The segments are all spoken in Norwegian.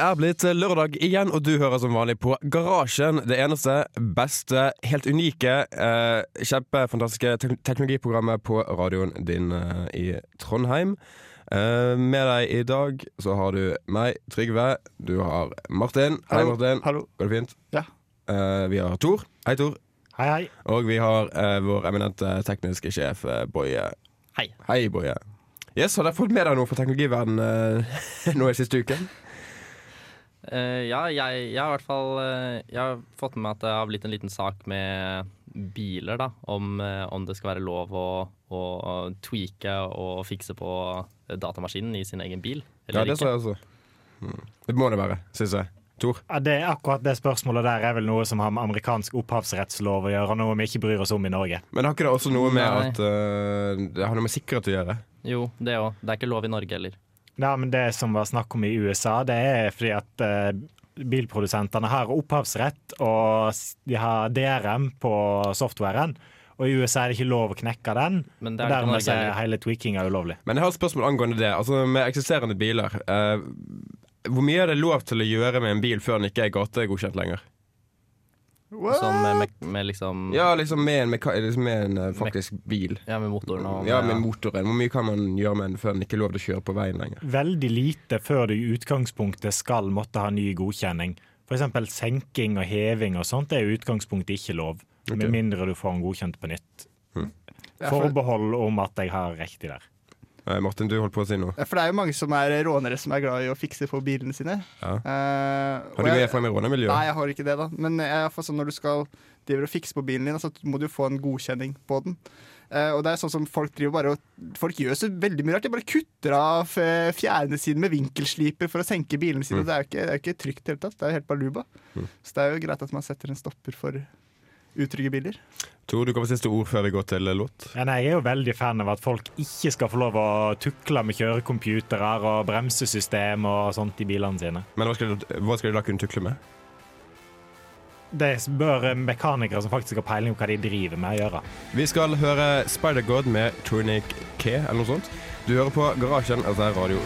Det er blitt lørdag igjen, og du hører som vanlig på Garasjen. Det eneste, beste, helt unike, eh, kjempefantastiske tek teknologiprogrammet på radioen din eh, i Trondheim. Eh, med deg i dag så har du meg, Trygve. Du har Martin. Hei, Hallo. Martin. Hallo. Går det fint? Ja. Eh, vi har Tor. Hei, Tor. Hei, hei. Og vi har eh, vår eminente tekniske sjef, eh, Boje. Hei. Hei, Boje. Yes, Har dere fått med deg noe fra teknologiverdenen eh, nå i siste uken? Eh, ja, jeg, jeg har i hvert fall eh, Jeg har fått med meg at det har blitt en liten sak med biler, da. Om, eh, om det skal være lov å, å tweake og fikse på datamaskinen i sin egen bil. Ja, det ikke. jeg også. Mm. Det må det være, syns jeg. Tor? Ja, det er akkurat det spørsmålet der er vel noe som har med amerikansk opphavsrettslov å gjøre, noe vi ikke bryr oss om i Norge. Men har ikke det også noe med Nei. at uh, det har noe med sikkerhet å gjøre? Jo, det òg. Det er ikke lov i Norge heller. Ja, men Det som var snakk om i USA, det er fordi at eh, bilprodusentene har opphavsrett, og de har DRM på softwaren. Og i USA er det ikke lov å knekke den. Men det er dermed Norge er hele tweakinga ulovlig. Men jeg har et spørsmål angående det. Altså Med eksisterende biler eh, Hvor mye er det lov til å gjøre med en bil før den ikke er gategodkjent lenger? Sånn med, med, med liksom Ja, liksom med en, liksom med en eh, faktisk bil. ja, med motoren og Ja, med motoren. Hvor mye kan man gjøre med den før den ikke er lov til å kjøre på veien lenger? Veldig lite før du i utgangspunktet skal måtte ha ny godkjenning. F.eks. senking og heving og sånt er i utgangspunktet ikke lov. Okay. Med mindre du får den godkjent på nytt. Hmm. Forbehold om at jeg har riktig der. Eh, Martin, du holdt på å si noe. for det er jo mange som er rånere som er glad i å fikse på bilene sine. Ja. Uh, Har du jeg- fra med rånemiljøet? Nei, jeg har ikke det, da. Men jeg, sånn når du skal driver og fikse på bilen din, så må du få en godkjenning på den. Uh, og det er sånn som Folk driver bare og Folk gjør så veldig mye rart. De bare kutter av fjærene sine med vinkelsliper for å senke bilene sine. Mm. Det er jo ikke, det er ikke trygt i det hele tatt. Det er jo helt baluba. Mm. Så det er jo greit at man setter en stopper for utrygge biler. Tor, du kommer siste ord før vi går til låt. Ja, nei, jeg er jo veldig fan av at folk ikke skal få lov å tukle med kjørecomputere og bremsesystem og sånt i bilene sine. Men hva skal, du, hva skal de da kunne tukle med? Det bør mekanikere som faktisk har peiling på hva de driver med, gjøre. Vi skal høre Spider-God med Tornic K, eller noe sånt. Du hører på Garasjen, altså er Radio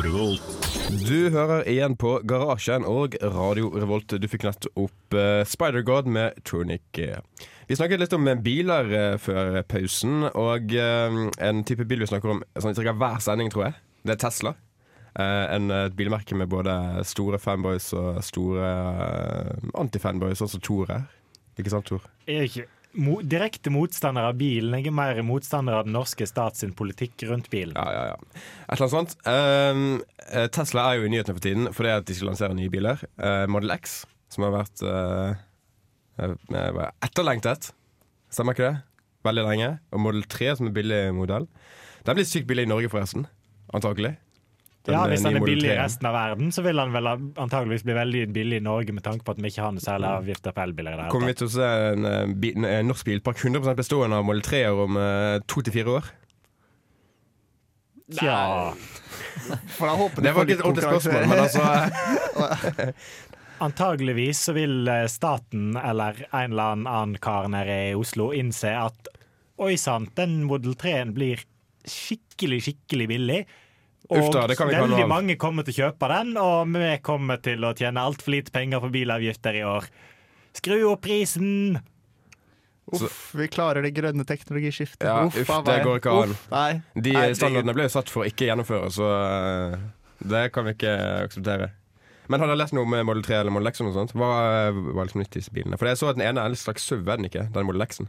Revolt. Du hører igjen på Garasjen og Radio Revolt. Du fikk nettopp uh, Spider-God med Tronic Vi snakket litt om eh, biler uh, før pausen, og uh, en type bil vi snakker om sånn cirka hver sending, tror jeg. Det er Tesla. Uh, en, et bilmerke med både store fanboys og store antifanboys, sånn som Tor er. Ikke sant, Tor? Jeg er ikke mo direkte motstander av bilen, jeg er mer motstander av den norske stats politikk rundt bilen. Ja, ja, ja. Et eller annet sånt. Eh, Tesla er jo i nyhetene for tiden fordi at de skal lansere nye biler. Uh, Model X, som har vært uh, etterlengtet. Stemmer ikke det? Veldig lenge. Og Model 3, som er billig modell. Den blir sykt billig i Norge, forresten. Antakelig. Den, Ja, eh, Hvis han er billig i resten av verden, så vil han vel antageligvis bli veldig billig i Norge, med tanke på at vi ikke har noe særlig avgifter på elbiler. Kommer vi til å se en, eh, en, en norsk bilpark 100% bestående av Model 3-er om eh, to til fire år? Tja. For da håper Det var ikke et ordentlig spørsmål, men altså Antageligvis så vil staten eller en eller annen kar nede i Oslo innse at oi sant, den Model 3-en blir skikkelig, skikkelig billig. Og Uff da, det kan vi ikke ha noe veldig mange kommer til å kjøpe den, og vi kommer til å tjene altfor lite penger på bilavgifter i år. Skru opp prisen! Uff, vi klarer det grønne teknologiskiftet. Ja, uff, uff det går ikke an. Uff, nei. De Nei, standardene ble jo satt for å ikke gjennomføre, så eh, det kan vi ikke akseptere. Men har dere lest noe om Model 3 eller Model X? og noe sånt? Hva var liksom nytt i bilene? For jeg så at den ene er en slags SUV, er den ikke? Den Model X-en.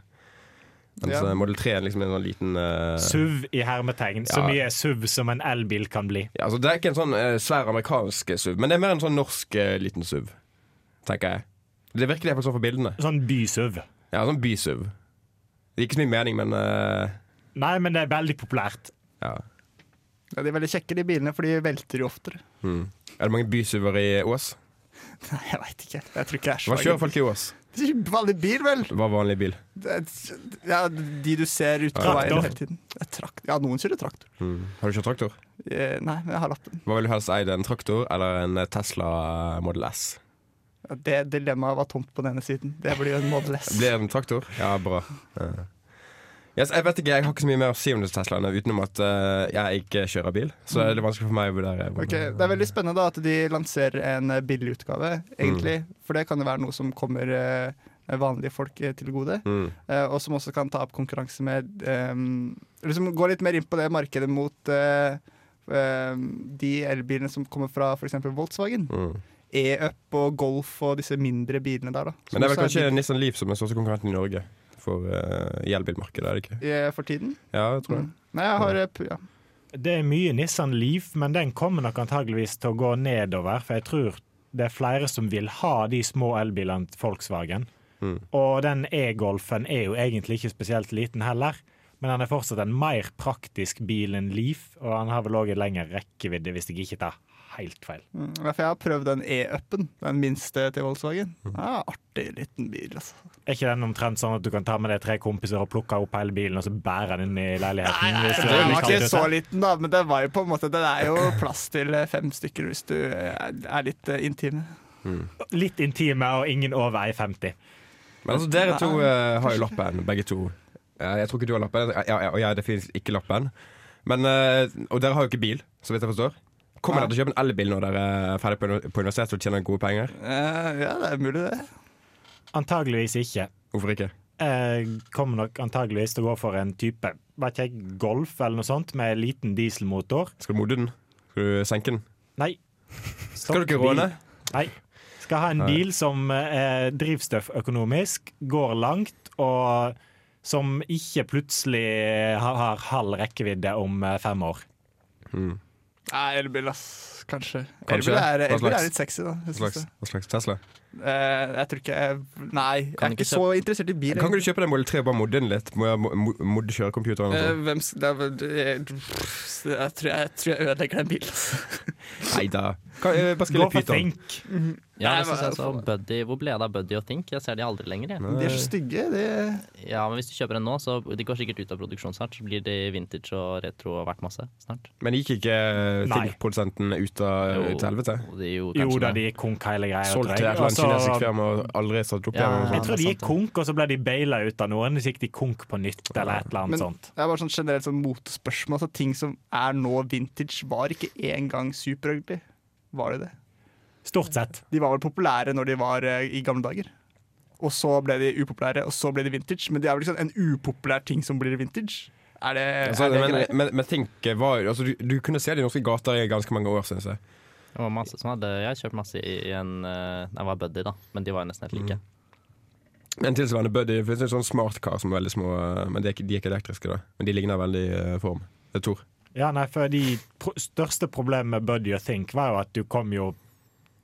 Mens Ja. eh, Model 3 er liksom en sånn liten uh, SUV i hermetegn. Så mye SUV som en elbil kan bli. ja, altså Det er ikke en sånn uh, svær amerikansk SUV, men det er mer en sånn norsk uh, liten SUV, tenker jeg. Det virker iallfall sånn for bildene. Sånn by-SUV. Ja, sånn by-SUV. Det gir ikke så mye mening, men eh, Nei, men det er veldig populært. ja. Ja, de er veldig kjekke, de bilene, for de velter jo oftere. Hmm. Er det mange by-SUV-er i Ås? Nei, jeg veit ikke. Jeg tror ikke jeg er så Hva kjører folk i Ås? Ikke Vanlig bil, vel? Hva er vanlig bil? Det ja, de du ser ute på veien hele tiden. Trakt. Ja, noen kjører traktor. Mm. Har du kjørt traktor? Eh, nei, men jeg har lappen. Hva vil du helst eie, en traktor eller en Tesla Model S? Ja, Det dilemmaet var tomt på denne siden. Det blir jo en Model S. Blir det en traktor? Ja, bra. Ja. Yes, jeg vet ikke, jeg har ikke så mye mer å si om disse Teslaene utenom at uh, jeg ikke kjører bil. Så det er vanskelig for meg å vurdere. Okay, Det er veldig spennende da at de lanserer en eh, billig utgave, egentlig. For det kan jo være noe som kommer uh, vanlige folk til gode. Mm. Uh, og som også kan ta opp konkurranse med um, liksom Gå litt mer inn på det markedet mot eh, eh, de elbilene som kommer fra f.eks. Volkswagen. Mm. E-Up og Golf og disse mindre bilene der, da. Men det er vel kanskje er Nissan Leaf som er største konkurrenten i Norge for uh, elbilmarkedet, er det ikke? eh, for tiden. Ja, jeg tror det. Mm. Nei, jeg har eh, ja. Det er mye Nissan Leaf, men den kommer nok antageligvis til å gå nedover. For jeg tror det er flere som vil ha de små elbilene til Volkswagen. Mm. Og den E-Golfen er jo egentlig ikke spesielt liten heller. Men han er fortsatt en mer praktisk bil enn Leaf, og han har vel òg en lengre rekkevidde, hvis jeg ikke tar helt feil. Mm, for jeg har prøvd den E-Upen, den minste til Volkswagen. Mm. Ja, artig liten bil, altså. Er ikke den omtrent sånn at du kan ta med deg tre kompiser og plukke opp hele bilen, og så bære den inn i leiligheten? hvis det Den er var ikke så liten, da, men det var jo på en måte Det er jo plass til eh, fem stykker hvis du er er litt intime. intime. Litt intime og ingen over 1,50. Men altså, dere to uh, har jo lappen, begge to. Ja, jeg tror ikke du har lappen, ja, ja, og jeg har definitivt ikke lappen. Men, eh, og dere har jo ikke bil, så vidt jeg forstår. Kommer dere til å kjøpe en elbil når dere er ferdig på, på universitetet og tjener gode penger? Eh, ja, det er mulig, det. Antageligvis ikke. Hvorfor ikke? Jeg kommer nok antageligvis til å gå for en type vet ikke jeg, Golf eller noe sånt med liten dieselmotor. Skal du modne den? Skal du senke den? Nei. Skal du ikke råne? Nei. Skal ha en Nei. bil som er drivstofføkonomisk, går langt, og som ikke plutselig har, har halv rekkevidde om eh, fem år. Nei, elbil, ass. Kanskje. Kanskje. Elbil er, elbil er litt sexy, da. Hva slags, hva slags Tesla? Uh, jeg tror ikke jeg Nei, jeg er ikke så interessert i bil. Kan ikke du kjøpe den Model 3 og bare modde den litt? Må jeg mo- mo- modde kjørecomputeren? Uh, Eh, hvem det er er- jeg, tror jeg, jeg tror jeg ødelegger den bilen. ass. Nei da. Kan- eh, Bare skriv litt for Python. Ja, jeg synes jeg så Buddy, Hvor ble det av Buddy og Think? Jeg ser de aldri lenger. Jeg. De er så stygge. De... Ja, men Hvis du kjøper en nå, så de går sikkert ut av produksjon snart. Så blir de vintage og retro og verdt masse snart. Men gikk ikke Nei. Think-produsenten ut av Jo, til helvete? jo, Jo da, de gikk konk hele greia. Solgt til et eller annet kinesisk firma og aldri satt opp Ja, igjen? Jeg tror de gikk konk, og så ble de baila ut av noen. Så gikk de konk på nytt, eller et eller annet Men- sånt. det er bare sånn generelt sånn motespørsmål. Altså, ting som er nå vintage, var ikke engang superugly. Var det det? Stort sett. De var vel populære når de var uh, i gamle dager. Og så ble de upopulære, og så ble de vintage. Men det er vel liksom en upopulær ting som blir vintage? Er det, Altså, er det men, greit? men, men tenk, var altså, du, du kunne se det i norske gater i ganske mange år, syns jeg. Det var masse sånn hadde, jeg kjøpt masse i en eh, Jeg var Buddy, da, men de var jo nesten helt like. En tilsvarende Buddy det finnes en sånn smartcar som er veldig små, eh, men de er ikke, de er ikke elektriske. da Men de ligner veldig i eh, form. Det er Tor. Ja, nei, for de pro største problemene med Buddy og Think var jo at du kom jo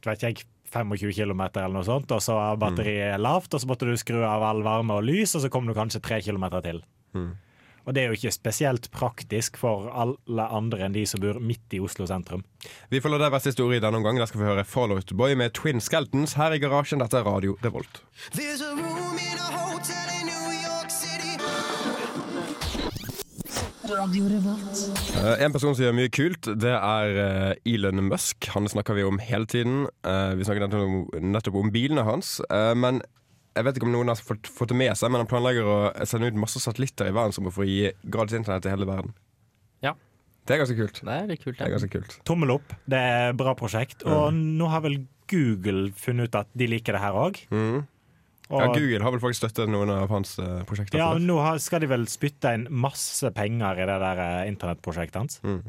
vet jeg, 25 km eller noe sånt, og så er batteriet lavt, og så måtte du skru av all varme og lys, og så kom du kanskje 3 km til. Mm. Og det er jo ikke spesielt praktisk for alle andre enn de som bor midt i Oslo sentrum. Vi får la det være siste ord i denne omgang. Der skal vi høre Fallout Boy med Twin Skeltons her i garasjen. Dette er Radio Revolt. Radio. Eh, en person som gjør mye kult, det er eh, Elon Musk. Han snakker vi om hele tiden. Eh, vi snakker nettopp om, bilene hans. Men jeg vet ikke om noen har fått, fått det med seg, men han planlegger å sende ut masse satellitter i verdensrommet for å gi gratis internett til hele verden. Ja. Det er ganske kult. Det er kult. Det er ganske kult. Tommel opp, det er et bra prosjekt. Og nå har vel Google funnet ut at de liker det her òg. Mm. Ja, Google har vel faktisk støttet noen av hans eh, prosjekter. Ja, og nå har, skal de vel spytte inn masse penger i det der eh, internettprosjektet hans. Mm.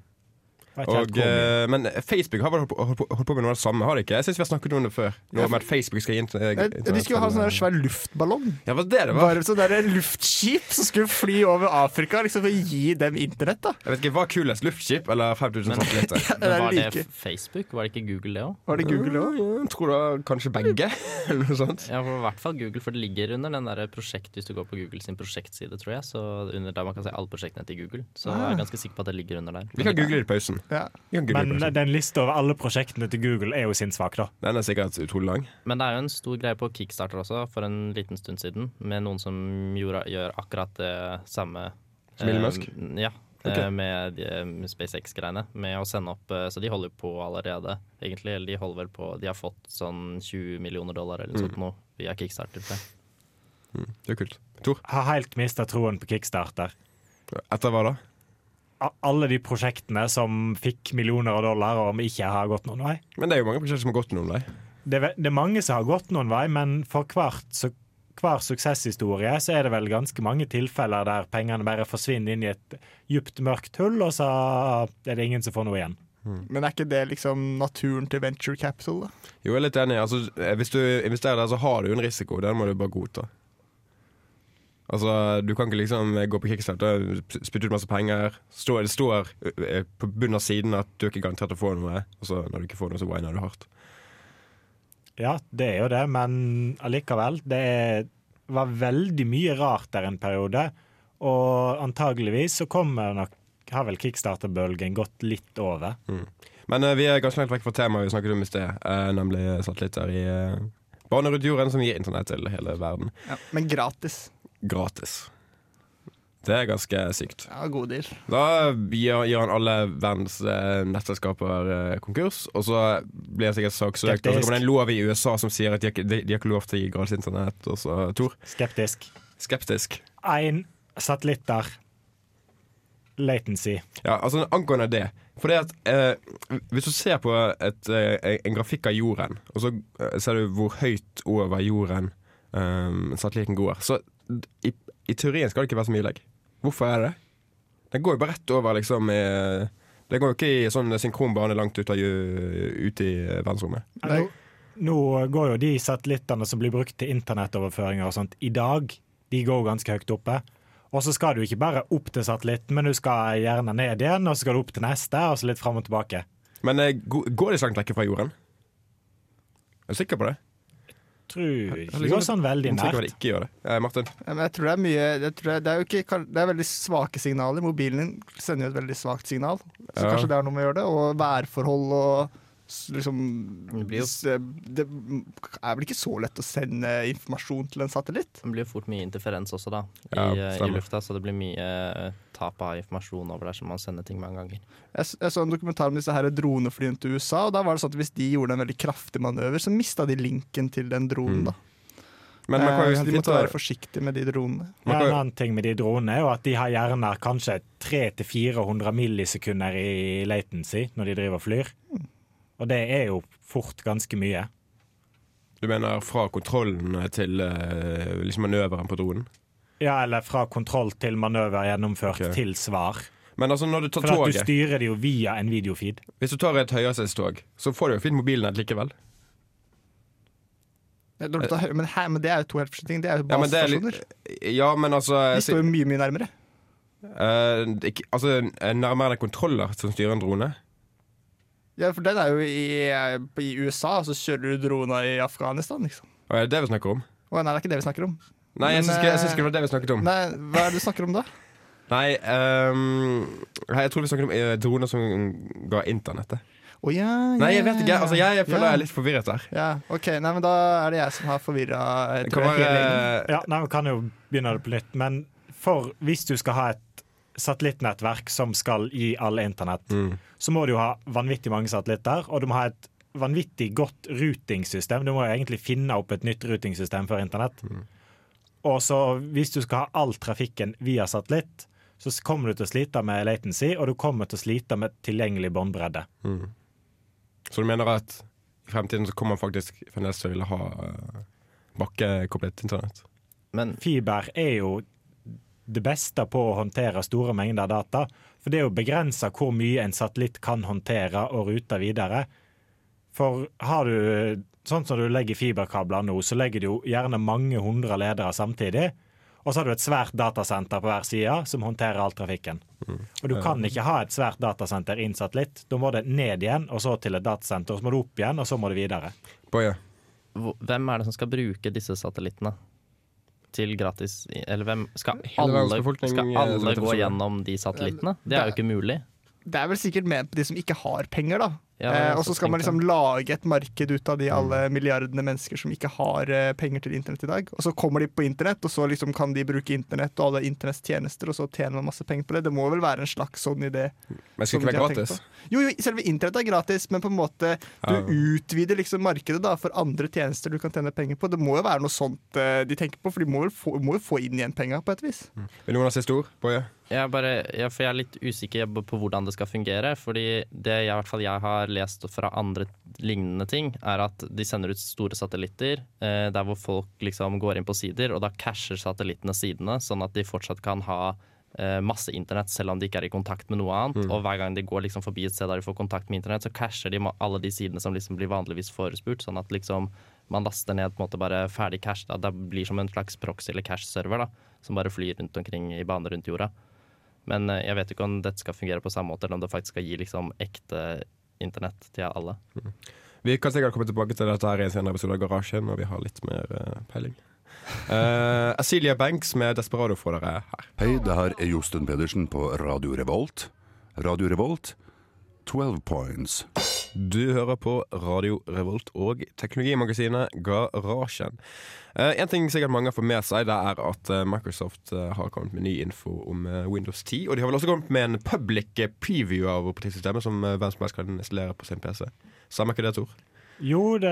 Og, eh, men Facebook har vel holdt på, holdt, på, med noe av det samme, har de ikke? Jeg syns vi har snakket om det før. Noe med at Facebook skal int- Eh, De skulle ha sånn svær luftballong. Ja, var det det var? Bare sånn der luftskip som skulle fly over Afrika liksom for å gi dem internett. da Jeg vet ikke, Hva er kulest, luftskip eller 5000 Men- satellitter? ja, Men var var det. Facebook? Var det ikke Google, det òg? Var det Google òg? Ja, tror da kanskje begge, eller noe sånt. Ja, for i hvert fall Google, for det ligger under den der prosjekt Hvis du går på Google sin prosjektside, tror jeg. Så under der man kan se alle prosjektene til Google. Så jeg er ganske sikker på at det ligger under der. Vi kan google det i pausen. Ja. Men den lista over alle prosjektene til Google er jo sinnssvak, da. Den er sikkert utrolig lang. Men det er jo en stor greie på Kickstarter også, for en liten stund siden, med noen som gjorde, gjør akkurat det samme. Som Elon eh, Ja. Eh, Med, med SpaceX-greiene. Med å sende opp eh, Så de holder på allerede, egentlig. Eller de holder vel på De har fått sånn 20 millioner dollar eller noe Mm. sånt nå via Kickstarter. Mm. Det er kult. Tor? Har helt mista troen på Kickstarter. Etter hva da? Alle de prosjektene som fikk millioner av dollar og ikke har gått noen vei. Men det er jo mange prosjekter som har gått noen vei. Det det er mange som har gått noen vei, men for hvert, så hver suksesshistorie så er det vel ganske mange tilfeller der pengene bare forsvinner inn i et djupt, mørkt hull, og så er det ingen som får noe igjen. Men er ikke det liksom naturen til venture capital? da? Jo, jeg er litt enig. Altså, hvis du investerer der, så har du jo en risiko. Den må du bare godta. Altså, Du kan ikke liksom gå på Kickstarter, spytte ut masse penger. Stå, det står på bunnen av siden at du er ikke garantert å få noe, og så når du ikke får noe, så winer du hardt. Ja, det er jo det, men allikevel. Det er, var veldig mye rart der en periode, og antageligvis så kommer nok har vel kickstarter-bølgen gått litt over. Men uh, vi er ganske langt vekk fra temaet vi snakket om i sted, uh, nemlig satellitter i uh, bane rundt jorden som gir internett til hele verden. Ja. Men gratis. Gratis. Det er ganske sykt. Ja, god deal. Da gir, gir han alle verdens eh, nettselskaper eh, konkurs, og så blir han sikkert saksøkt. Og så kommer det en lov i USA som sier at de de, de har ikke lov til å gi gratis internett. Og så Tor, Skeptisk. skeptisk. Én satellitter. Latency. Ja, altså Angående det Fordi at eh, Hvis du ser på et, eh, en grafikk av jorden, og så eh, ser du hvor høyt over jorden eh, satellitten går, så i, i teorien skal det ikke være så mye legg. Hvorfor er det det? Den går jo bare rett over, liksom I, Det går jo ikke i sånn synkron bane langt ut, av, ut i verdensrommet. Nei. Nå, nå går jo de satellittene som blir brukt til internettoverføringer og sånt i dag, de går jo ganske høyt oppe. Og så skal du ikke bare opp til satellitten, men du skal gjerne ned igjen, og så skal du opp til neste, og så litt fram og tilbake. Men eh, går de så langt vekk fra jorden? Er du sikker på det? Tror ikke Jeg er det går sånn veldig Jeg er de nært. ikke gjør det. Eh, Martin? Jeg tror det er mye jeg tror det, det er jo ikke, det er veldig svake signaler. Mobilen din sender jo et veldig svakt signal. Så Ja. kanskje det har noe med å gjøre det. Og værforhold og liksom Det blir jo- s- Det er vel ikke så lett å sende informasjon til en satellitt? Det blir fort mye interferens også, da, i, Ja, eh, i lufta. Så det blir mye eh, tap av informasjon over der som man sender ting mange ganger. Jeg, jeg så en dokumentar om disse her droneflyene til USA, og da var det sånn at hvis de gjorde en veldig kraftig manøver, så mista de linken til den dronen. Mm. da. Men man kan Eh, jo de måtte være forsiktige med de dronene. Man Ja, kan en annen ting med de dronene er jo at de har gjerne kanskje 300-400 millisekunder i latency når de driver og flyr. Og det er jo fort ganske mye. Du mener fra kontrollen til eh, liksom manøveren på dronen? Ja, eller fra kontroll til manøver gjennomført okay. til svar. Men altså når du tar For at du toget styrer det jo via en videofeed. Hvis du tar et høyhastighetstog, så får du jo fint mobilnett likevel. Ja, tar Men, her, men det er jo to helt forskjellige ting. Det er jo Ja, er basestasjoner. Ja, men altså De står jo mye, mye nærmere. Uh, ikke, Altså, nærmere det kontroller som styrer en drone? Ja, for den er jo i, i USA, og så kjører du droner i Afghanistan, liksom. Og er det det vi snakker om? Å, nei, det er ikke det vi snakker om. Nei, jeg syns ikke, eh, ikke det var det vi snakket om. Nei, Hva er det du snakker om da? Nei, um, jeg tror vi snakker om eh, droner som ga internettet. Å ja, ja, Nei, jeg vet ikke. Altså, jeg, jeg føler ja. jeg er litt forvirret der. Ja, ok, nei, men Da er det jeg som har forvirra. Ja, nei, Vi kan jo begynne det på nytt. Men for hvis du skal ha et satellittnettverk som skal gi alle internett, mm, så må du jo ha vanvittig mange satellitter, og du må ha et vanvittig godt routingsystem. Du må jo egentlig finne opp et nytt routingsystem for internett. Og så hvis du skal ha all trafikken via satellitt, så kommer du til å slite med latency, og du kommer til å slite med tilgjengelig båndbredde. mm. Så du mener at i fremtiden så kommer man faktisk fremdeles til å ville ha uh, bakkekoblet internett? Men Fiber er jo det beste på å håndtere store mengder data. For det er jo begrensa hvor mye en satellitt kan håndtere og rute videre. For har du sånn som du legger fiberkabler nå, så legger du gjerne mange hundre ledere samtidig. Og så har du et svært datasenter på hver side som håndterer all trafikken. Og du kan ikke ha et svært datasenter i en satellitt. Da må det ned igjen, og så til et datasenter, og så må det opp igjen, og så må det videre. Boje. hvem er det som skal bruke disse satellittene? Til gratis Eller hvem Skal alle, skal eh, alle gå gjennom de satellittene? Det er jo ikke mulig. Det er vel sikkert ment på de som ikke har penger, da. Ja, Eh, og så skal man liksom lage et marked ut av de Mm. alle milliardene mennesker som ikke har eh, penger til internett i dag. Og så kommer de på internett, og så liksom kan de bruke internett og alle internetts tjenester, og så tjener man masse penger på det. Det må vel være en slags sånn idé. Men skal ikke være gratis? Jo, jo, selve internett er gratis, men på en måte du Ja. utvider liksom markedet da for andre tjenester du kan tjene penger på. Det må jo være noe sånt eh, de tenker på, for de må vel få, må jo få inn igjen penga på et vis. Vil noen ha siste ord? Boje? Jeg bare, ja, for jeg er litt usikker på på hvordan det skal fungere. Fordi det jeg, i hvert fall jeg har lest fra andre lignende ting, er at de sender ut store satellitter eh, der hvor folk liksom går inn på sider, og da casher satellittene sidene, sånn at de fortsatt kan ha eh, masse internett selv om de ikke er i kontakt med noe annet. Og hver gang de går liksom forbi et sted der de får kontakt med internett, så casher de alle de sidene som liksom blir vanligvis forespurt, sånn at liksom man laster ned på en måte bare ferdig cash. Da. Det blir som en slags proxy eller cash-server som bare flyr rundt omkring i baner rundt jorda. Men eh, jeg vet ikke om dette skal fungere på samme måte, eller om det faktisk skal gi liksom ekte internett til alle. Vi kan sikkert komme tilbake til dette her i en senere episode av Garasjen når vi har litt mer uh, peiling. Uh, Asilia Banks med Desperado får dere her. Hei, det her er Josten Pedersen på Radio Revolt. Radio Revolt, 12 points. Du hører på Radio Revolt og teknologimagasinet Garasjen. Eh, en ting sikkert mange har fått med seg, det er at eh, Microsoft eh, har kommet med ny info om eh, Windows 10. Og de har vel også kommet med en public preview av operativsystemet som hvem som helst kan installere på sin PC. Stemmer ikke det, Tor? Jo, det,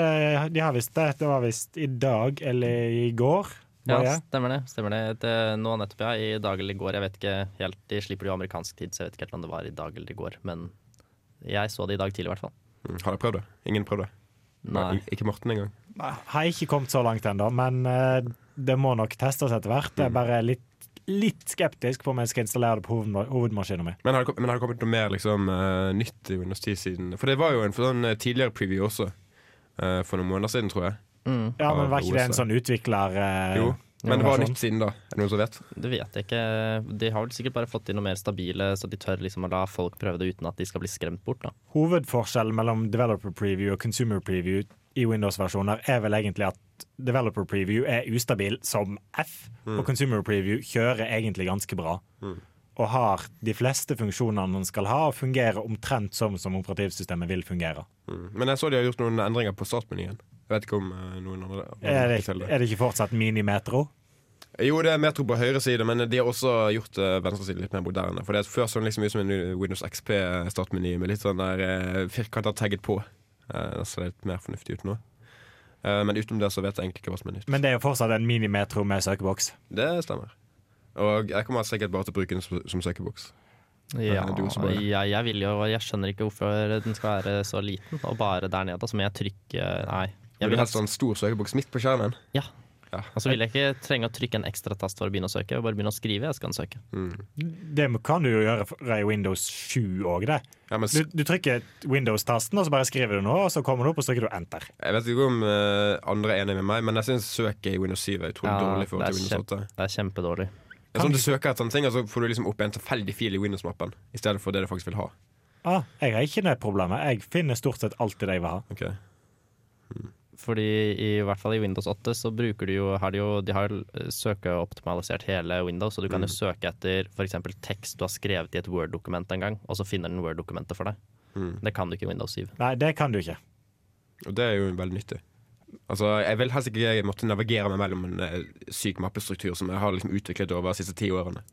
de har visst det. Det var visst i dag eller i går. Ja, stemmer det. stemmer det. det nå nettopp, ja. I dag eller i går. Jeg vet ikke helt, De slipper jo amerikansk tid, så jeg vet ikke helt om det var i dag eller i går. Men jeg så det i dag tidlig, i hvert fall. Mm, har dere prøvd det? Ingen prøvd det? Nei. Nei. Ikke Morten engang? Har ikke kommet så langt ennå, men eh, det må nok testes etter hvert. Jeg er bare litt, litt skeptisk på om jeg skal installere det på hovedmaskinen min. Men har det, men har det kommet noe mer liksom, uh, nytt i Windows 10 siden For det var jo en sånn eh, tidligere preview også. uh, for noen måneder siden, tror jeg. Mm, Ja, men Var ikke det en sånn utvikler... Uh, Jo, men det var nytt siden da. Er det noen som vet? det vet jeg ikke. De har vel sikkert bare fått inn noe mer stabile, så de tør liksom å la folk prøve det uten at de skal bli skremt bort. da. Hovedforskjellen mellom developer preview og consumer preview i Windows-versjoner er vel egentlig at developer preview er ustabil som F, og consumer preview kjører egentlig ganske bra. Og har de fleste funksjonene man skal ha, og fungerer omtrent som som operativsystemet vil fungere. Mm. Men jeg så de har gjort noen endringer på startmenyen. Jeg vet ikke om eh, noen andre Er det, er det ikke fortsatt minimetro? Jo, det er Metro på høyre side, men de har også gjort uh, venstre side litt mer moderne. For det er Før så den liksom ut som en Windows XP-startmeny med litt sånn der uh, firkanter tagget på. Uh, det ser litt mer fornuftig ut nå. Eh, men utenom det så vet jeg egentlig ikke hva som er nytt. Men det er jo fortsatt en minimetro med søkeboks. Det stemmer. Og jeg kommer sikkert bare til å bruke den som, som søkeboks. Ja, ja, jeg, vil jo Jeg skjønner ikke hvorfor den skal være så liten, og bare der nede. Altså, må jeg trykke Nei. Jeg vil du helst ha en stor søkeboks midt på skjermen. Ja. Og så vil jeg ikke trenge å trykke en ekstra tast for å begynne å søke. Bare begynne å skrive, jeg skal søke. søke. Det kan du jo gjøre for- i Windows 7 òg, det. Ja, men Du, du trykker Windows-tasten, og så bare skriver du noe, og så kommer du opp, og trykker du enter. Jeg vet ikke om uh, andre er enig med meg, men jeg syns søket i Windows 7 er utrolig Ja, dårlig i forhold til Windows 8. Det er kjempedårlig. Sånn Du søker etter en ting, og så får du liksom opp en tilfeldig fil i Windows-mappen i stedet for det du faktisk vil ha. Ah, jeg har ikke det problemet. Jeg finner stort sett alltid det jeg vil ha. Ok Fordi i hvert fall i Windows 8 så bruker du jo, har de jo De har jo søkeoptimalisert hele Windows, så du kan jo søke etter f.eks. tekst du har skrevet i et Word-dokument en gang, og så finner den Word-dokumentet for deg. Det kan du ikke i Windows 7. Nei, det kan du ikke. Og det er jo veldig nyttig. Altså, Jeg vil helst ikke måtte navigere meg mellom en eh, syk mappestruktur som jeg har liksom utviklet over de siste ti årene.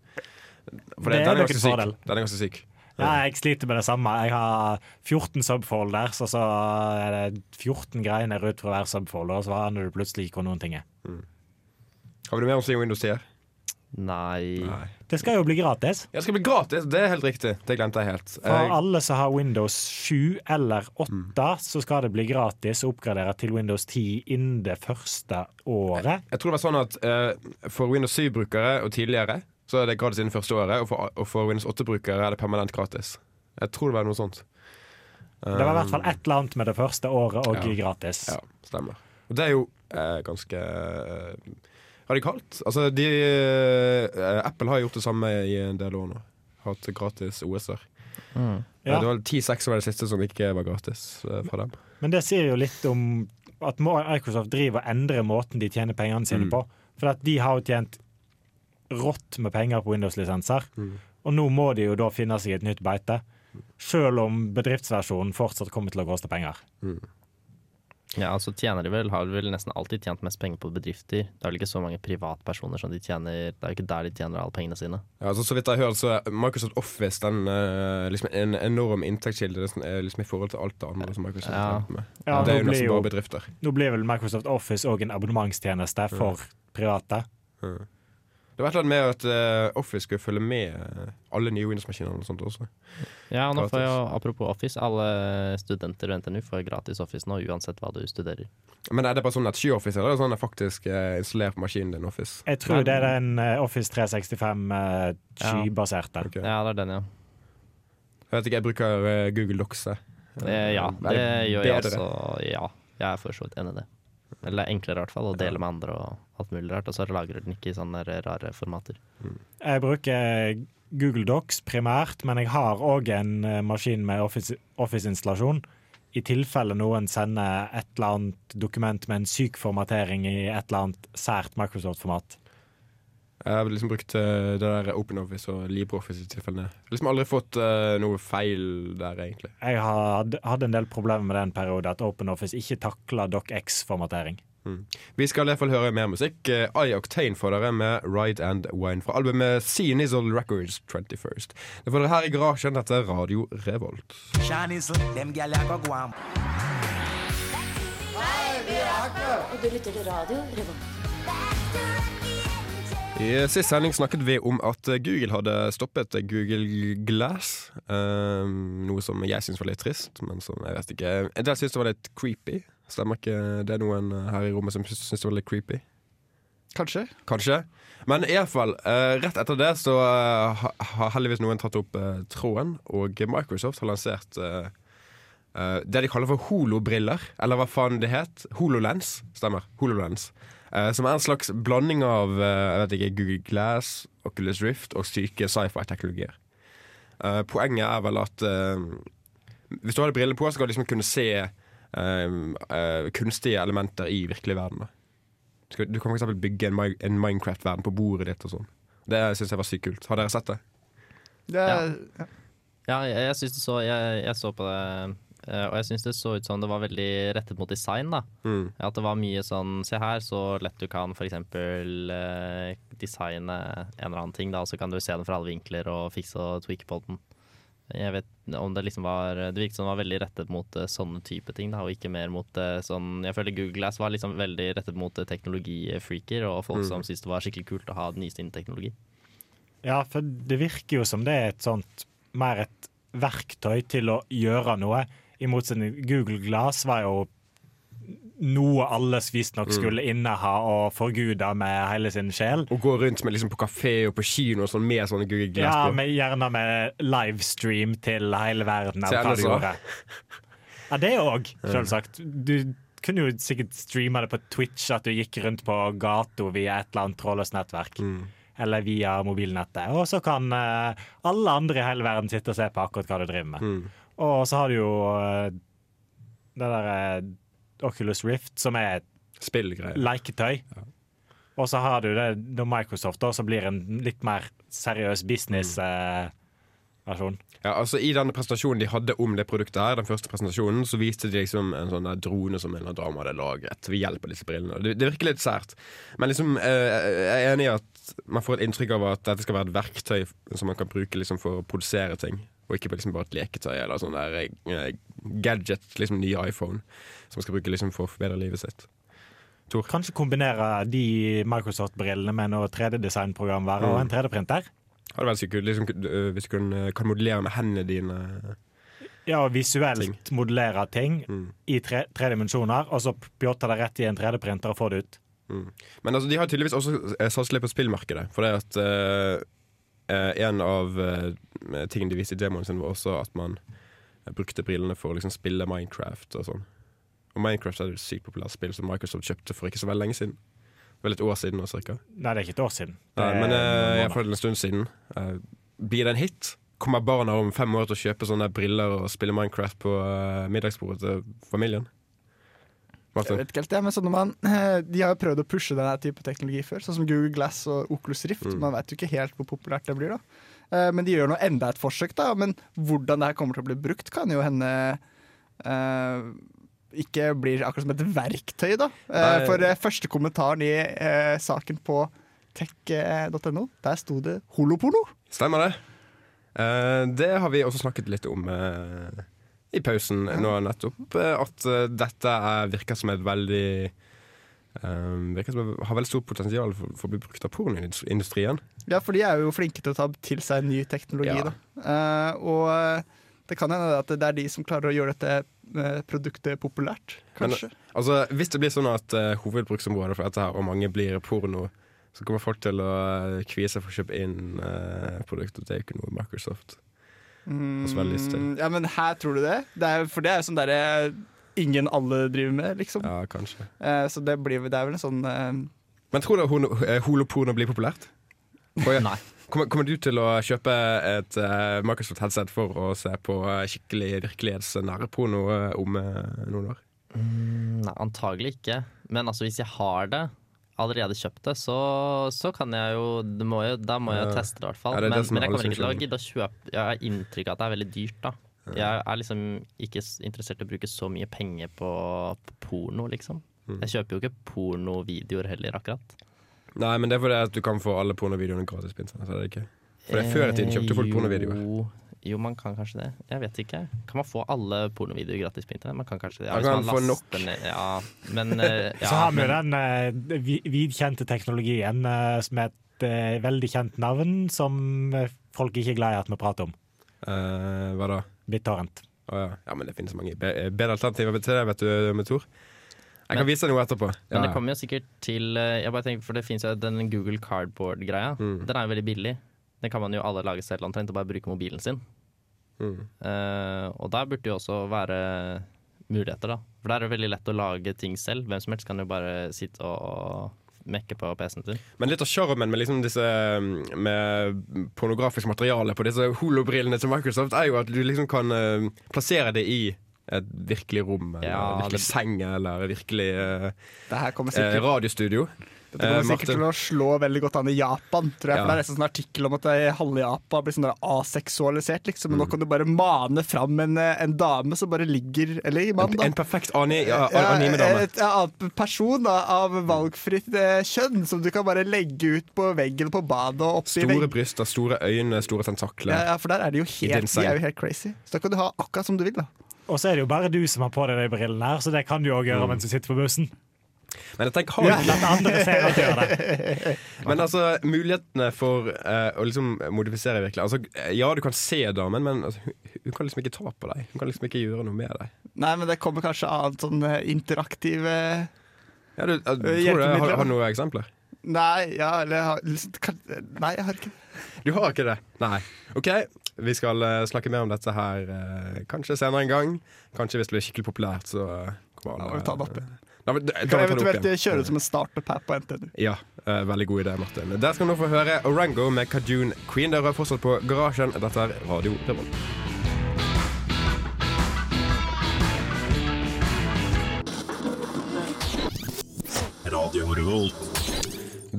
For Det er den er ganske syk. Den er ganske syk. Ja, jeg sliter med det samme. Jeg har 14 subfolders, og så er det 14 greier ut fra hver subfolder, og så har du plutselig ikke noen ting Mm. Har vi noe mer å si om Windows 10? Nei. Nei. Det skal jo bli gratis. Ja, det skal bli gratis! Det er helt riktig. Det glemte jeg helt. For Jeg, alle som har Windows 7 eller 8, så skal det bli gratis å oppgradere til Windows 10 innen det første året. jeg tror det var sånn at uh, for Windows 7-brukere og tidligere så er det gratis innen første året, og for, og for Windows 8-brukere er det permanent gratis. Jeg tror det var noe sånt. Det var i hvert fall et eller annet med det første året og Ja. gratis. Ja, stemmer. Og det er jo uh, ganske eh, radikalt. Altså, de, eh, Apple har gjort det samme i en del år nå. Hatt gratis OS-er. Mm. Ja. Det var 10-6 var det siste som ikke var gratis eh, fra dem. Men det sier jo litt om at Microsoft driver og endrer måten de tjener pengene sine Mm. på. For at de har jo tjent rått med penger på Windows-lisenser, Mm. og nå må de jo da finne seg et nytt beite. Selv om bedriftsversjonen fortsatt kommer til å koste penger. Ja, altså tjener de vel, har vel nesten alltid tjent mest penger på bedrifter. Det er vel ikke så mange privatpersoner som de tjener Det er jo ikke der de tjener alle pengene sine. Ja, altså, så vidt jeg har hørt, så er Microsoft Office den, eh, liksom en enorm inntektskilde er liksom i forhold til alt det andre som Microsoft Ja. har med. Ja, det er jo nesten jo- bare bedrifter. Nå blir vel Microsoft Office òg en abonnementstjeneste for private. Det var et eller annet med at eh, Office skulle følge med eh, alle nye Windows-maskiner og sånt også. Ja, og nå får jeg jo, apropos Office, alle studenter ved NTNU får gratis Office nå, uansett hva du studerer. Men er det bare sånn at SkyOffice eller er det sånn at faktisk uh, installert på maskinen din Office? Jeg tror det er den eh, Office 365 uh, skybaserte. Ok. Ja, det er den, ja. Jeg vet ikke, jeg bruker eh, Google Docs. Eh, ja, det, det gjør jeg så. Ja, jeg er for så vidt enig i det. Eller enklere i hvert fall, å dele med andre og alt mulig rart. Og så lagrer den ikke i sånne rare formater. Jeg bruker Google Docs primært, men jeg har òg en eh, maskin med Office- Office-installasjon. I tilfelle noen sender et eller annet dokument med en syk formatering i et eller annet sært Microsoft-format. Jeg har liksom brukt eh, det der OpenOffice og LibreOffice i tilfellene. Jeg har liksom aldri fått uh, noe feil der, egentlig. Jeg hadde en del problemer med den periode at OpenOffice ikke takla DocX-formatering. Vi skal i hvert fall høre mer musikk. Uh, I Octane får dere med Ride and Wine fra albumet Seanizzle Records 21st. Det får dere her i garasjen etter Radio Revolt. Chinese, them gal I go go on. Og du lytter til radio Revolt. I sist sending snakket vi om at Google hadde stoppet Google Glass. Um, noe som jeg syns var litt trist, men som jeg vet ikke En del syns det var litt creepy. Stemmer ikke det er noen her i rommet som syns det var litt creepy? Kanskje. Kanskje. Men iallfall, uh, rett etter det så uh, har heldigvis noen tatt opp uh, tråden, og Microsoft har lansert uh, eh, det de kaller for holobriller, eller hva faen det het. HoloLens. Stemmer. HoloLens. Eh, som er en slags blanding av jeg vet ikke, Google Glass, Oculus Rift og syke sci-fi-teknologier. Eh, poenget er vel at hvis du hadde briller på, så skal du liksom kunne se kunstige elementer i virkelig verden. Du, skal, du kan eksempel bygge en, Mi- en Minecraft-verden på bordet ditt og sånn. Det syns jeg var sykt kult. Har dere sett det? Det er, Ja, jeg, jeg, synes det så, jeg, jeg så på det, og jeg syns det så ut som det var veldig rettet mot design. da Mm. At det var mye sånn Se her, så lett du kan f.eks. Uh, designe en eller annen ting, da, og så kan du se den fra alle vinkler og fikse og tweake på den. Jeg vet om Det liksom var Det virket som det var veldig rettet mot eh, sånne type ting, da, og ikke mer mot eh, sånn Jeg føler Google Glass var liksom veldig rettet mot eh, teknologifreaker og folk som syntes det var skikkelig kult å ha den nyeste innen teknologi. Ja, for det virker jo som det er et sånt mer et verktøy til å gjøre noe. I motsetning Google Glass var jo noe alle visstnok skulle inneha og forgude med hele sin sjel. Og gå rundt med liksom på kafé og på kino og sånn med sånne Google Glass Ja, på. med, gjerne med livestream til hele verden av Se, hva de NSA. Ja, det òg, selvsagt. Du kunne jo sikkert streame det på Twitch, at du gikk rundt på gata via et eller annet trådløst nettverk. Mm. Eller via mobilnettet. Og så kan eh, alle andre i hele verden sitte og se på akkurat hva du driver med. Mm. Og så har du jo eh, det derre Oculus Rift, som er Spillgreier. leketøy. Og så har du det da Microsoft, da, som blir en litt mer seriøs business-versjon. Ja, altså I denne presentasjonen de hadde om det produktet, her den første presentasjonen, så viste de liksom en sånn drone som en eller annen dame hadde lagret ved hjelp av disse brillene. Det, det virker litt sært. Men liksom, eh, jeg er enig i at man får et inntrykk av at dette skal være et verktøy som man kan bruke liksom for å produsere ting. Og ikke liksom bare et leketøy eller sånn der eh, gadget, liksom ny iPhone, som man skal bruke liksom for å forbedre livet sitt. Tor? Kanskje kombinere de Microsoft-brillene med noe 3D-designprogramvare mm. og en 3D-printer. Hadde vært sikkert liksom, eh, hvis du kan, kan modellere med hendene dine. Ja, og visuelt Ting. modellere ting Mm. i tre, tre dimensjoner, og så pjotte det rett i en 3D-printer og få det ut. Men altså, de har tydeligvis også eh, satset litt på spillmarkedet. For det at eh, eh, en av eh, tingene de viste i demoen sin, var også at man eh, brukte brillene for å liksom spille Minecraft og sånn. Og Minecraft er et sykt populært spill som Microsoft kjøpte for ikke så veldig lenge siden. Vel et år siden nå, cirka. Nei, det er ikke et år siden. Nei, men måneder. iallfall en stund siden. Eh, blir det en hit? Kommer barna om fem år til å kjøpe sånne briller og spille Minecraft på eh, middagsbordet til familien? Jeg vet ikke helt det, men sånn når man, De har jo prøvd å pushe denne type teknologi før, sånn som Google Glass og Oculus Rift. Mm. Man vet jo ikke helt hvor populært det blir. da Eh, men de gjør nå enda et forsøk, da. Men hvordan det her kommer til å bli brukt, kan jo hende eh, ikke blir akkurat som et verktøy, da. Eh, Nei. for eh, første kommentaren i eh, saken på tech.no, der sto det holoporno. Stemmer det. Eh, det har vi også snakket litt om eh, i pausen nå nettopp. eh, at eh, dette er, virker som et veldig um, Virker som et, har veldig stort potensial for, for å bli brukt av pornoindustrien. Ja, for de er jo flinke til å ta til seg ny teknologi, Ja. Eh, og det kan hende at det er de som klarer å gjøre dette produktet populært, Men- Altså, Hvis det blir sånn at uh, hovedbruksområdet for dette her, og mange blir porno, så kommer folk til å kvie seg for å kjøpe inn uh, produktet. Det er jo Microsoft. også lyst til. Mm, ja, men her tror du det? det er, for det er jo sånn derre ingen alle driver med, liksom. Ja, kanskje. Eh, så det, blir, det er vel en sånn eh, Men tror du eh, holoporno blir populært? Nei. Kommer, kommer du til å kjøpe et uh, Microsoft headset for å se på eh, skikkelig virkelighetsnær porno eh, om uh, noen år? Mm, Nei, antagelig ikke. Men altså, hvis jeg har det, allerede kjøpt det, så, så kan jeg jo, det må jo Da må jeg Ja. teste det, i hvert fall. Men, men jeg kommer ikke til å gidde å kjøpe Jeg har inntrykk av at det er veldig dyrt, da. Jeg er liksom ikke interessert i å bruke så mye penger på, på porno, liksom. Mm. Jeg kjøper jo ikke pornovideoer heller, akkurat. Nei, men det er fordi at du kan få alle pornovideoene gratis på internett. Er det ikke? For det er før i tiden kjøpte folk pornovideoer. Jo, jo, man kan kanskje det. Jeg vet ikke. Kan man få alle pornovideoer gratis på internett? Man kan kanskje det. Man hvis kan få laster nok. Ned, ja, men eh, ja, Så har vi men- den eh, vidkjente teknologien eh, som er et eh, veldig kjent navn, som eh, folk ikke er glad i at vi prater om. Eh, hva da? BitTorrent. Oh, ja. ja, men det finnes mange be- bedre alternativer til det, vet du, med Tor. Jeg kan Men- vise deg noe etterpå. Men det kommer jo sikkert til eh, Jeg bare tenker, For det finnes jo den Google Cardboard-greia. Mm. Den er jo veldig billig. Den kan man jo alle lage selv omtrent og bare bruke mobilen sin. Mm. Uh, og der burde jo også være muligheter, da. For der er det veldig lett å lage ting selv. Hvem som helst kan jo bare sitte og mekke på PC-en sin. Men litt av sjarmen med liksom disse mm, Med pornografisk materiale på disse holobrillene til Microsoft, er jo at du liksom kan uh, plassere det i et virkelig rom, eller Ja, virkelig det- seng, eller virkelig uh, Det radiostudio. Dette kommer eh, sikkert Martin. til å slå veldig godt an i Japan, tror jeg. Ja. For det er nesten sånn artikkel om at halve Japan blir sånn aseksualisert, liksom. Men Mm. nå kan du bare mane fram en, eh, en dame som bare ligger Eller En, mann, da. en perfekt ani, ja, Ja, animedame. et annet person da, av valgfritt eh, kjønn som du kan bare legge ut på veggen på badet og oppi Store veggen. bryster, store øyne, store tentakler. Ja, ja, for der er de jo helt, de er jo helt crazy. Så da kan du ha akkurat som du vil. da Og så er det jo bare du som har på deg de brillene her, så det kan du òg gjøre mens du sitter på bussen. Men jeg tenker, har La andre ser at du det. Men altså, mulighetene for uh, å liksom modifisere virkelig altså, Ja, du kan se damen, men altså, hun, hun kan liksom ikke ta på deg. Hun kan liksom ikke gjøre noe med deg. Nei, men det kommer kanskje av sånn eh, interaktiv eh, Ja, du, jeg, tror du, hjelpemidler, har, har noen eksempler? Nei, ja, eller har- liksom, Nei, jeg har ikke Du har ikke det? Nei. OK, vi skal uh, snakke mer om dette her eh, kanskje senere en gang. Kanskje hvis det blir skikkelig populært, så uh, kommer alle må Da, da, Kan opp eventuelt kjøre det som en startup her på NTNU. Ja, uh, veldig god idé, Martin. Der skal du nå få høre Orango med Kajun Queen. Dere er fortsatt på Garasjen. Dette er Radio Revolt.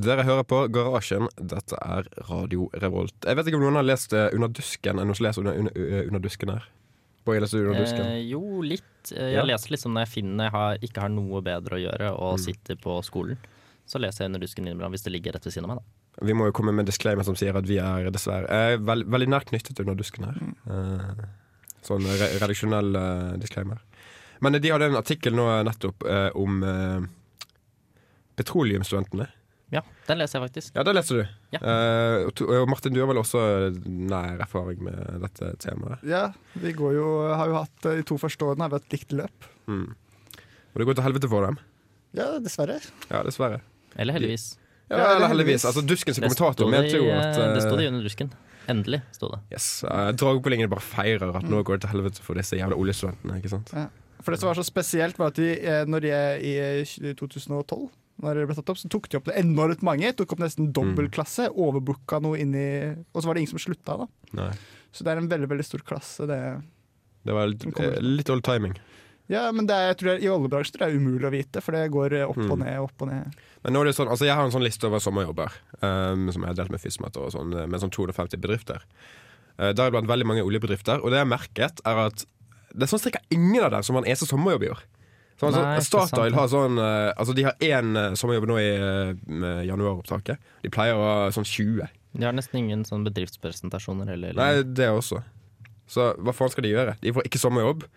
Dere hører på Garasjen. Dette er Radio Revolt. Jeg vet ikke om noen har lest eh, Under dusken? Er det noen som leser Under, under, eh, under dusken her? Boje, hele Under dusken? Eh, jo, litt. Eh, Jeg Ja. leser liksom når jeg finner jeg har, ikke har noe bedre å gjøre og Mm. sitter på skolen. Så leser jeg under dusken innimellom hvis det ligger rett ved siden av meg. Da. Vi må jo komme med en disclaimer som sier at vi er dessverre er veld, veldig nært knyttet Under dusken her. Mm. sånn re redaksjonell eh, disclaimer. Men de hadde en artikkel nå nettopp eh, om eh, petroleumsstudentene. Ja, den leser jeg faktisk. Ja, den leser du. Ja. Uh, Martin, du har vel også nær erfaring med dette temaet? Ja, vi går jo, har jo hatt eh, de to første årene har vi hatt likt løp. Mm. Og det går til helvete for dem? Ja, dessverre. Ja, dessverre. Eller heldigvis. Ja, Ja, eller heldigvis. heldigvis. Altså, Duskens kommentator mente jo at uh, Det sto det eh, under dusken. Endelig sto det. yes, uh, Dragepålingen bare feirer at Mm. nå går det til helvete for disse jævla oljestudentene. ikke sant? Ja. For det som var så spesielt, var at de, eh, når de er i eh, 2012 når det ble tatt opp, så tok de opp det enormt mange. Tok opp nesten dobbel Mm. klasse. Overbooka noe inni Og så var det ingen som slutta, da. Nei. Så det er en veldig veldig stor klasse. Det. Det var litt, eh, litt old timing. Ja, men det er, jeg tror det i oljebransjen tror jeg det er umulig å vite, for det går eh, opp og Mm. ned, opp og ned. Men nå er det sånn, altså jeg har en sånn liste over sommerjobber um, som jeg har delt med Fismater og sånn, med sånn 250 bedrifter. Uh, Deriblant veldig mange oljebedrifter. Og det jeg har merket, er at det er sånn cirka ingen av dem som har en eneste sommerjobb i år. Sånn, Nei, altså, Statoil har sånn uh, Altså De har én uh, sommerjobb nå i uh, januaropptaket. De pleier å ha sånn 20. De har nesten ingen sånn bedriftspresentasjoner heller. Nei, det også. Så hva faen skal de gjøre? De får ikke sommerjobb.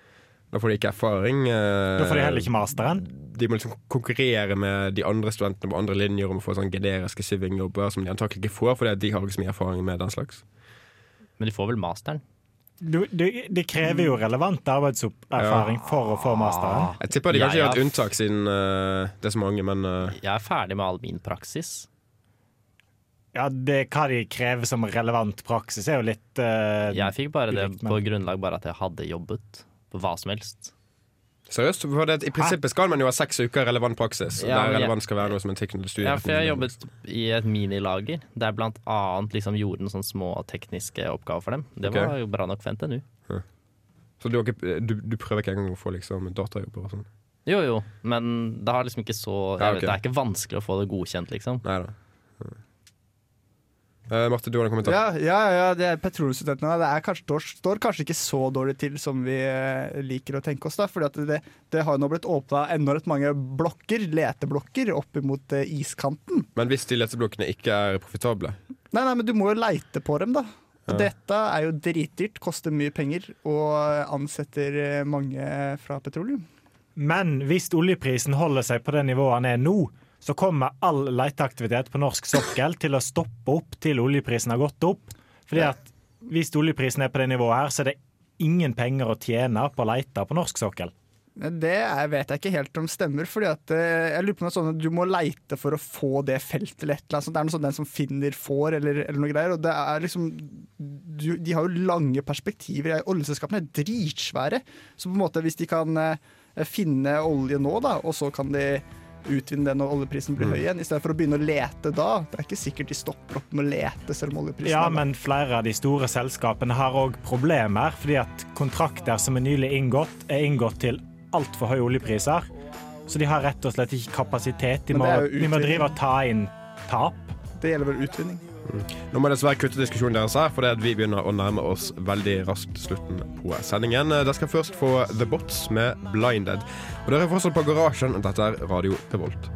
Da får de ikke erfaring. uh, Da får de heller ikke masteren. de må liksom konkurrere med de andre studentene på andre linjer om å få sånn generiske shippingjobber som de antakelig ikke får, fordi at de har ikke så mye erfaring med den slags. Men de får vel masteren? Du, det, de krever jo relevant arbeidserfaring for å få masteren. Jeg tipper de Ja, kanskje gjør et unntak siden uh, det er så mange, men uh... Jeg er ferdig med all min praksis. Ja, det, Hva de krever som relevant praksis, er jo litt uh, Jeg fikk bare det ulikt, men- på grunnlag bare at jeg hadde jobbet på hva som helst. Seriøst. For det, I prinsippet skal man jo ha seks uker relevant praksis. Ja, der relevant skal være noe som en tilknyttet studie. Ja, for jeg har jobbet i et minilager der blant annet liksom gjorde noen sånne små tekniske oppgaver for dem. Det okay. var jo bra nok for NTNU. Så du, du, du prøver ikke engang å få liksom datajobber og sånn? Jo jo, men det har liksom ikke så Ja, okay. vet, Det er ikke vanskelig å få det godkjent, liksom. Nei da. Uh, Marte, du har en kommentar? Ja, ja, ja, det er petroleumsstudentene. Det er kanskje, står, står kanskje ikke så dårlig til som vi eh, liker å tenke oss. da, fordi at det, det har nå blitt åpna enormt mange blokker, leteblokker opp mot eh, iskanten. Men hvis de leteblokkene ikke er profitable Nei, nei, men du må jo leite på dem, da. Og Dette er jo dritdyrt, koster mye penger og ansetter mange fra petroleum. Men hvis oljeprisen holder seg på det nivået den er nå, så kommer all leteaktivitet på norsk sokkel til å stoppe opp til oljeprisen har gått opp. Fordi at hvis oljeprisen er på det nivået her, så er det ingen penger å tjene på å lete på norsk sokkel. Det vet jeg ikke helt om stemmer, fordi at eh, jeg lurer på noe sånn at du må leite for å få det feltet eller et eller annet. Det er noe sånn den som finner får, eller, eller noe greier. Og det er liksom du, De har jo lange perspektiver. Oljeselskapene er dritsvære. Så på en måte hvis de kan eh, finne olje nå, da, og så kan de utvinne det når oljeprisen blir høy igjen, i stedet for å begynne å lete da. Det er ikke sikkert de stopper opp med å lete selv om oljeprisen Ja, er lav. men flere av de store selskapene har òg problemer, fordi at kontrakter som er nylig inngått, er inngått til altfor høye oljepriser. Så de har rett og slett ikke kapasitet. De må, de må drive og ta inn tap. Det gjelder vel utvinning. Nå må jeg dessverre kutte diskusjonen deres her, at vi begynner å nærme oss veldig raskt slutten på sendingen. Dere skal først få The Bots med Blinded. Og dere er fortsatt på Garasjen. Dette er Radio Revolt.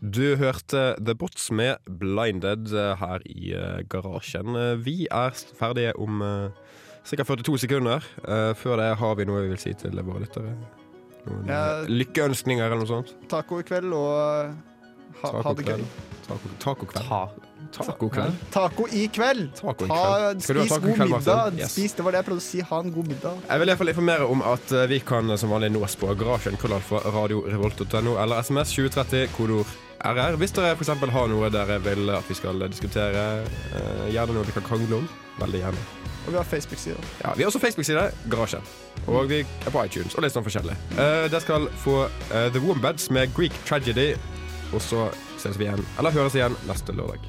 Du hørte The Bots med Blinded eh, her i eh, garasjen. Eh, Vi er ferdige om ca. 42 sekunder. Eh, før det har vi noe vi vil si til våre lyttere. Noen Ja. eh, lykkeønskninger eller noe sånt. Taco i kveld og ha, ha det gøy. Tacokveld. Ta. Tacokveld. Taco i kveld! Taco i kveld. Spis god middag. Yes. Spis, det var det jeg prøvde å si. Ha en god middag. Jeg vil i hvert fall informere om at eh, vi kan eh, som vanlig nås på garasjen krøllalfa radiorevolt.no eller SMS 2030 kodeord RR. Hvis dere f.eks. har noe dere vil at vi skal diskutere, eh, gjerne noe vi kan krangle om, veldig gjerne. Og vi har Facebook-side. Ja, Vi har også Facebook-side, Garasjen. Og vi er på iTunes og litt sånn forskjellig. Uh, dere skal få uh, The Wombeds med Greek Tragedy, og så ses vi igjen, eller høres igjen, neste lørdag.